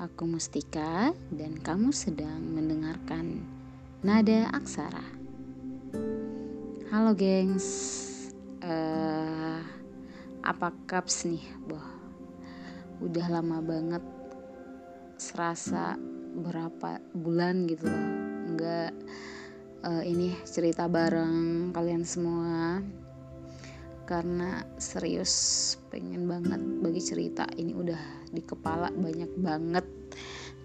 Aku Mustika dan kamu sedang mendengarkan Nada Aksara. Halo gengs, uh, apa kaps nih, boh? Udah lama banget, serasa berapa bulan gitu loh, nggak uh, ini cerita bareng kalian semua karena serius pengen banget bagi cerita. Ini udah di kepala banyak banget.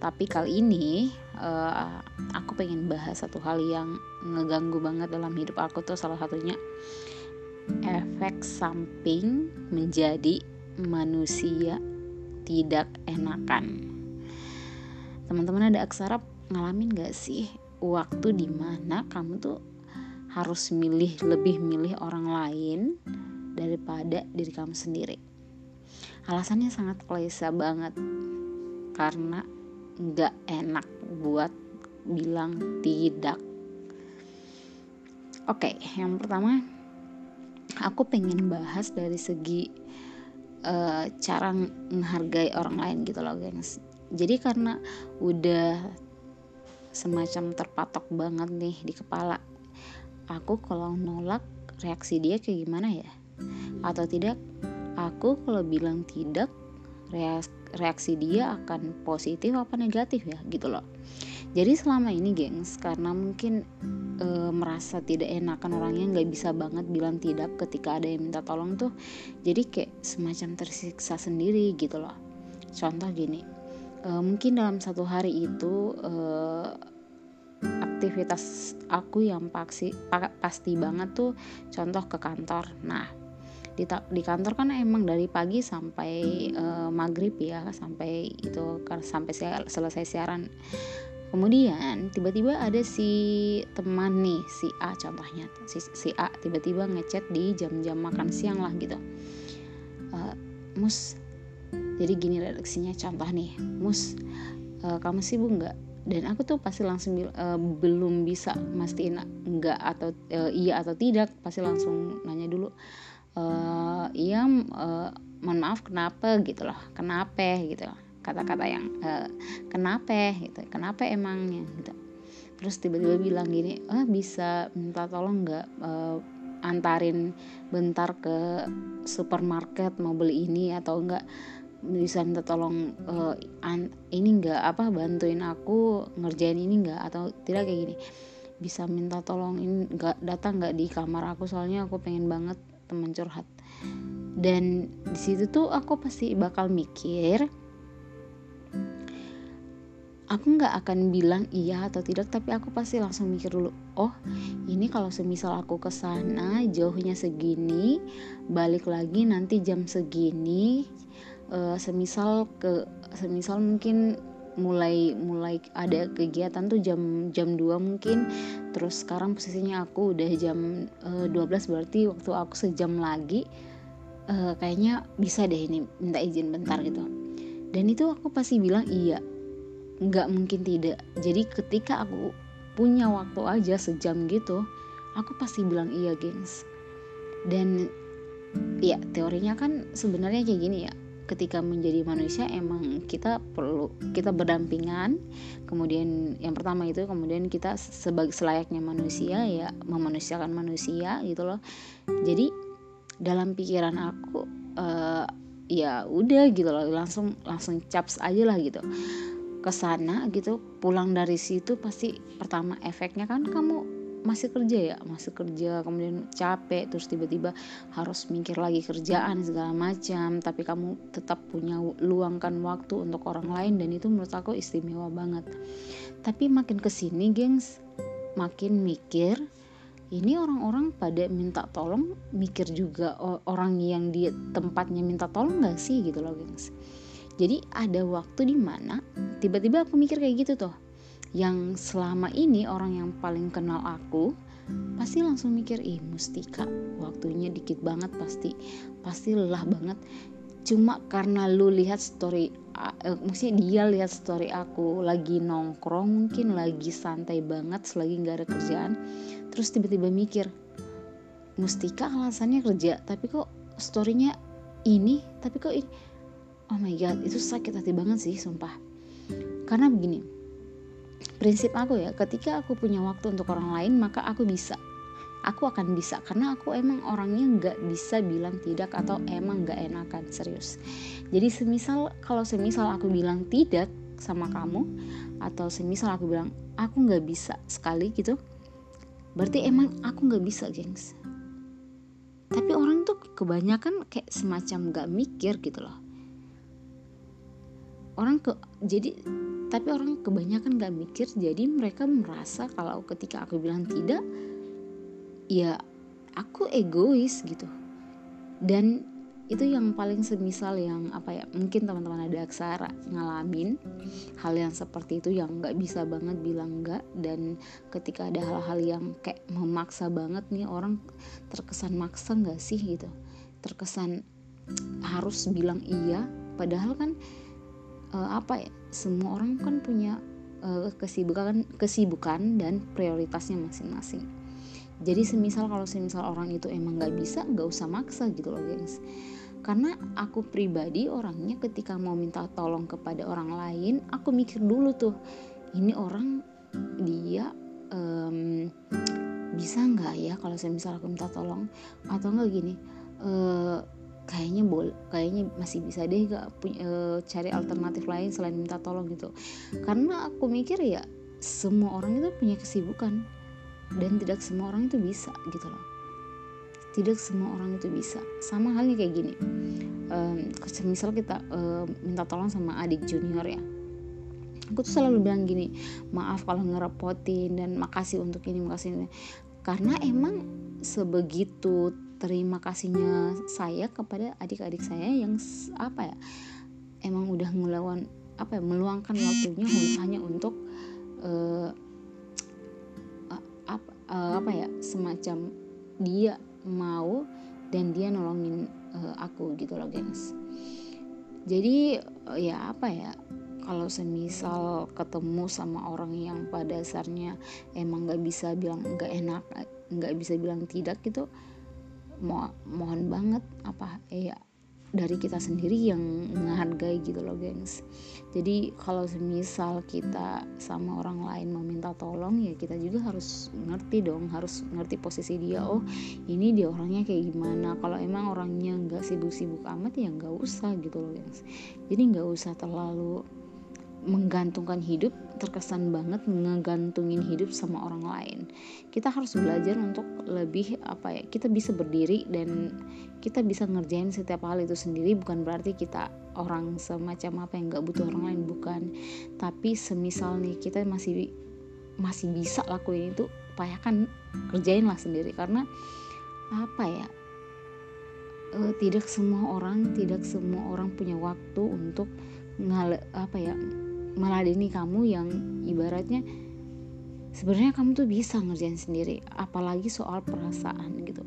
Tapi kali ini uh, aku pengen bahas satu hal yang ngeganggu banget dalam hidup aku tuh. Salah satunya efek samping menjadi manusia tidak enakan. Teman-teman ada aksara ngalamin gak sih waktu di mana kamu tuh harus milih lebih milih orang lain daripada diri kamu sendiri. Alasannya sangat klise banget karena nggak enak buat bilang tidak. Oke, yang pertama aku pengen bahas dari segi uh, cara menghargai orang lain gitu loh, gengs. Jadi karena udah semacam terpatok banget nih di kepala, aku kalau nolak reaksi dia kayak gimana ya? Atau tidak aku kalau bilang tidak reaksi dia akan positif apa negatif ya gitu loh. Jadi selama ini gengs karena mungkin e, merasa tidak enakan orangnya nggak bisa banget bilang tidak ketika ada yang minta tolong tuh jadi kayak semacam tersiksa sendiri gitu loh. Contoh gini e, mungkin dalam satu hari itu e, aktivitas aku yang pasti pasti banget tuh contoh ke kantor. Nah di, di kantor kan emang dari pagi sampai uh, maghrib ya sampai itu sampai selesai siaran. Kemudian tiba-tiba ada si teman nih si A contohnya si, si A tiba-tiba ngechat di jam-jam makan siang lah gitu. Uh, mus jadi gini redaksinya contoh nih. Mus uh, kamu sibuk nggak? Dan aku tuh pasti langsung uh, belum bisa mastiin enggak atau uh, iya atau tidak pasti langsung nanya dulu uh, iya uh, mohon maaf kenapa gitu loh kenapa gitu kata-kata yang uh, kenapa gitu kenapa emangnya gitu. Terus tiba-tiba bilang gini ah bisa minta tolong nggak uh, antarin bentar ke supermarket mau beli ini atau enggak bisa minta tolong uh, an, ini enggak apa bantuin aku ngerjain ini enggak atau tidak kayak gini bisa minta tolong ini enggak datang enggak di kamar aku? Soalnya aku pengen banget teman curhat. Dan di situ tuh aku pasti bakal mikir aku nggak akan bilang iya atau tidak tapi aku pasti langsung mikir dulu oh ini kalau semisal aku ke sana jauhnya segini balik lagi nanti jam segini uh, semisal ke semisal mungkin mulai mulai ada kegiatan tuh jam jam 2 mungkin. Terus sekarang posisinya aku udah jam uh, eh, 12 berarti waktu aku sejam lagi uh, kayaknya bisa deh ini minta izin bentar gitu. Dan itu aku pasti bilang iya nggak mungkin tidak. Jadi ketika aku punya waktu aja sejam gitu aku pasti bilang iya gengs. Dan ya teorinya kan sebenarnya kayak gini ya ketika menjadi manusia emang kita perlu kita berdampingan. Kemudian yang pertama itu kemudian kita sebagai selayaknya manusia ya memanusiakan manusia gitu loh. Jadi dalam pikiran aku uh, ya udah gitu loh. Langsung langsung caps aja lah gitu. Ke sana gitu. Pulang dari situ pasti pertama efeknya kan kamu masih kerja ya masih kerja kemudian capek terus tiba-tiba harus mikir lagi kerjaan segala macam. Tapi kamu tetap punya luangkan waktu untuk orang lain dan itu menurut aku istimewa banget. Tapi makin ke sini gengs makin mikir ini orang-orang pada minta tolong mikir juga orang yang di tempatnya minta tolong gak sih gitu loh gengs. Jadi ada waktu di mana tiba-tiba aku mikir kayak gitu tuh yang selama ini orang yang paling kenal aku pasti langsung mikir ih Mustika waktunya dikit banget pasti pasti lelah banget. Cuma karena lu lihat story uh, maksudnya dia lihat story aku lagi nongkrong mungkin lagi santai banget selagi nggak ada kerjaan terus tiba-tiba mikir Mustika alasannya kerja tapi kok storynya ini tapi kok ini oh my god itu sakit hati banget sih sumpah. Karena begini prinsip aku ya ketika aku punya waktu untuk orang lain maka aku bisa. Aku akan bisa karena aku emang orangnya nggak bisa bilang tidak atau emang nggak enakan serius. Jadi semisal kalau semisal aku bilang tidak sama kamu atau semisal aku bilang aku nggak bisa sekali gitu berarti emang aku nggak bisa gengs. Tapi orang tuh kebanyakan kayak semacam nggak mikir gitu loh. Orang ke jadi tapi orang kebanyakan gak mikir jadi mereka merasa kalau ketika aku bilang tidak ya aku egois gitu. Dan itu yang paling semisal yang apa ya mungkin teman-teman ada aksara ngalamin hal yang seperti itu yang nggak bisa banget bilang enggak dan ketika ada hal-hal yang kayak memaksa banget nih orang terkesan maksa nggak sih gitu? Terkesan harus bilang iya padahal kan uh, apa ya semua orang kan punya uh, kesibukan kesibukan dan prioritasnya masing-masing. Jadi semisal kalau semisal orang itu emang nggak bisa nggak usah maksa gitu loh gengs. Karena aku pribadi orangnya ketika mau minta tolong kepada orang lain aku mikir dulu tuh ini orang dia um, bisa nggak ya kalau saya misal aku minta tolong? Atau enggak gini uh, kayaknya bol kayaknya masih bisa deh gak punya e, cari alternatif lain selain minta tolong gitu. Karena aku mikir ya semua orang itu punya kesibukan. Dan tidak semua orang itu bisa gitu loh. Tidak semua orang itu bisa. Sama halnya kayak gini. Um, misal kita um, minta tolong sama adik junior ya. Aku tuh selalu bilang gini maaf kalau ngerepotin dan makasih untuk ini makasih ini. Karena emang sebegitu terima kasihnya saya kepada adik-adik saya yang apa ya emang udah ngelawan apa ya meluangkan waktunya hanya untuk uh, apa, uh, apa ya semacam dia mau dan dia nolongin uh, aku gitu loh gengs. Jadi uh, ya apa ya kalau semisal ketemu sama orang yang pada dasarnya emang nggak bisa bilang nggak enak nggak bisa bilang tidak gitu mo mohon banget apa ya dari kita sendiri yang menghargai gitu loh gengs. Jadi kalau semisal kita sama orang lain meminta tolong ya kita juga harus ngerti dong harus ngerti posisi dia. Oh ini dia orangnya kayak gimana. Kalau emang orangnya nggak sibuk-sibuk amat ya nggak usah gitu loh gengs. Jadi nggak usah terlalu menggantungkan hidup terkesan banget ngegantungin hidup sama orang lain. Kita harus belajar untuk lebih apa ya kita bisa berdiri dan kita bisa ngerjain setiap hal itu sendiri. Bukan berarti kita orang semacam apa yang nggak butuh orang lain bukan. Tapi semisal nih kita masih masih bisa lakuin itu upayakan kerjain lah sendiri. Karena apa ya e, tidak semua orang tidak semua orang punya waktu untuk ngale apa ya meladeni kamu yang ibaratnya sebenarnya kamu tuh bisa ngerjain sendiri apalagi soal perasaan gitu.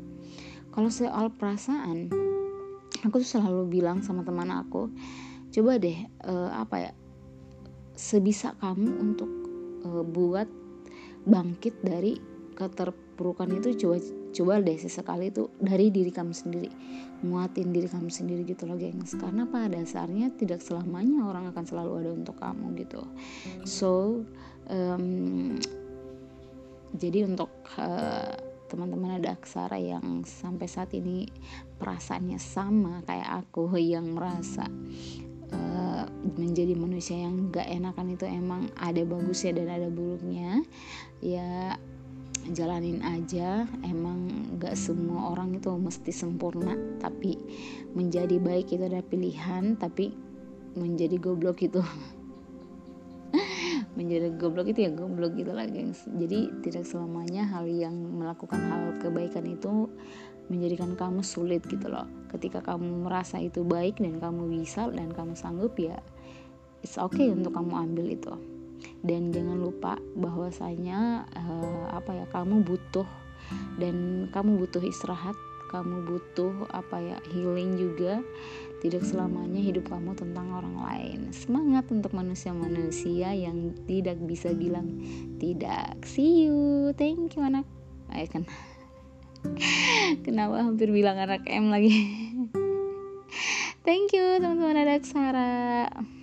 Kalau soal perasaan aku tuh selalu bilang sama teman aku coba deh uh, apa ya sebisa kamu untuk uh, buat bangkit dari keterpurukan itu coba coba deh sesekali itu dari diri kamu sendiri. Nguatin diri kamu sendiri gitu loh gengs. Karena pada dasarnya tidak selamanya orang akan selalu ada untuk kamu gitu. So um, jadi untuk uh, teman-teman ada aksara yang sampai saat ini perasaannya sama kayak aku yang merasa uh, menjadi manusia yang gak enakan itu emang ada bagusnya dan ada buruknya. Ya jalanin aja. Emang gak semua orang itu mesti sempurna tapi menjadi baik itu ada pilihan tapi menjadi goblok itu. Menjadi goblok itu ya goblok gitu lah gengs. Jadi tidak selamanya hal yang melakukan hal kebaikan itu menjadikan kamu sulit gitu loh. Ketika kamu merasa itu baik dan kamu bisa dan kamu sanggup ya it's okay untuk kamu ambil itu dan jangan lupa bahwasanya uh, apa ya kamu butuh dan kamu butuh istirahat kamu butuh apa ya healing juga tidak selamanya hidup kamu tentang orang lain. Semangat untuk manusia-manusia yang tidak bisa bilang tidak see you thank you anak. Ayo kan kenapa hampir bilang anak M lagi? Thank you teman-teman ada Sarah